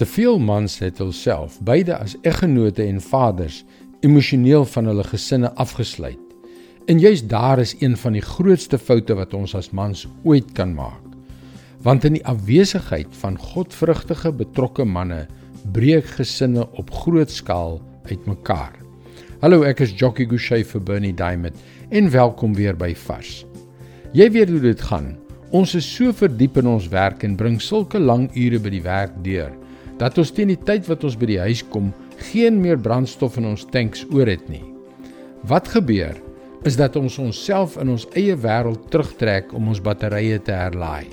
Te veel mans het hulself, beide as eggenote en vaders, emosioneel van hulle gesinne afgesluit. En juist daar is een van die grootste foute wat ons as mans ooit kan maak. Want in die afwesigheid van godvrugtige betrokke manne breek gesinne op groot skaal uitmekaar. Hallo, ek is Jockey Gouchee vir Bernie Diamond en welkom weer by Vars. Jy weet hoe dit gaan. Ons is so verdiep in ons werk en bring sulke lang ure by die werk deur dat ons teen die tyd wat ons by die huis kom, geen meer brandstof in ons tanks oor het nie. Wat gebeur is dat ons onsself in ons eie wêreld terugtrek om ons batterye te herlaai.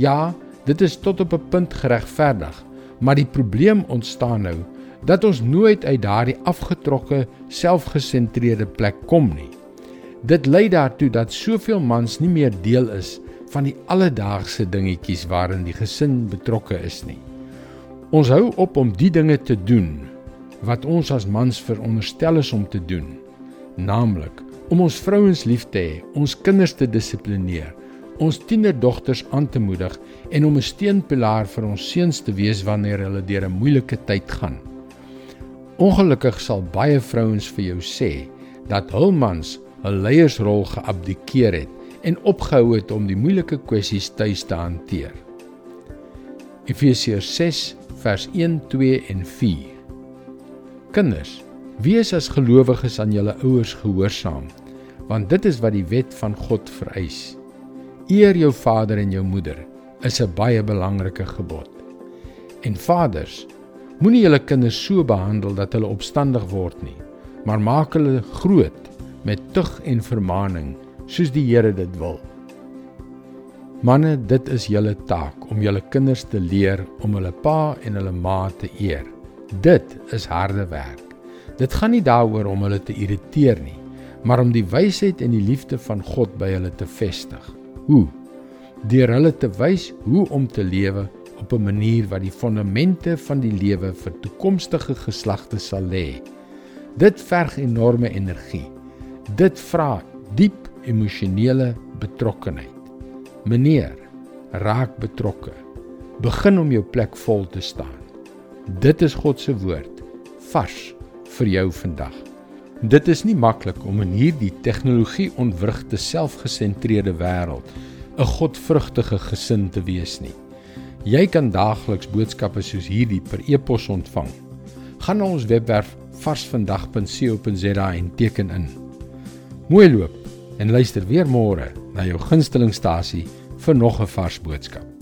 Ja, dit is tot op 'n punt geregverdig, maar die probleem ontstaan nou dat ons nooit uit daardie afgetrokke, selfgesentreerde plek kom nie. Dit lei daartoe dat soveel mans nie meer deel is van die alledaagse dingetjies waarin die gesin betrokke is nie. Ons hou op om die dinge te doen wat ons as mans veronderstel is om te doen, naamlik om ons vrouens lief te hê, ons kinders te dissiplineer, ons tienerdogters aan te moedig en om 'n steunpilaar vir ons seuns te wees wanneer hulle deur 'n moeilike tyd gaan. Ongelukkig sal baie vrouens vir jou sê dat hul mans hul leiersrol geabdikeer het en opgehou het om die moeilike kwessies tuis te hanteer. Efesiërs 6 vers 1, 2 en 4. Kinders, wees as gelowiges aan julle ouers gehoorsaam, want dit is wat die wet van God vereis. Eer jou vader en jou moeder is 'n baie belangrike gebod. En vaders, moenie julle kinders so behandel dat hulle opstandig word nie, maar maak hulle groot met tug en vermaaning, soos die Here dit wil. Manne, dit is julle taak om julle kinders te leer om hulle pa en hulle ma te eer. Dit is harde werk. Dit gaan nie daaroor om hulle te irriteer nie, maar om die wysheid en die liefde van God by hulle te vestig. Hoe? Deur hulle te wys hoe om te lewe op 'n manier wat die fondamente van die lewe vir toekomstige geslagte sal lê. Dit verg enorme energie. Dit vra diep emosionele betrokkenheid. Meneer, raak betrokke. Begin om jou plek vol te staan. Dit is God se woord vars vir jou vandag. Dit is nie maklik om in hierdie tegnologie-ontwrigte selfgesentreerde wêreld 'n godvrugtige gesin te wees nie. Jy kan daagliks boodskappe soos hierdie per e-pos ontvang. Gaan na ons webwerf varsvandag.co.za en teken in. Mooi loop en luister weer môre na jou gunstelingstasie vir nog 'n vars boodskap.